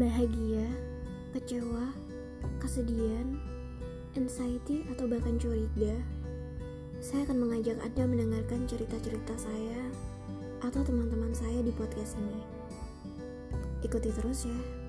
bahagia, kecewa, kesedihan, anxiety, atau bahkan curiga, saya akan mengajak Anda mendengarkan cerita-cerita saya atau teman-teman saya di podcast ini. Ikuti terus ya.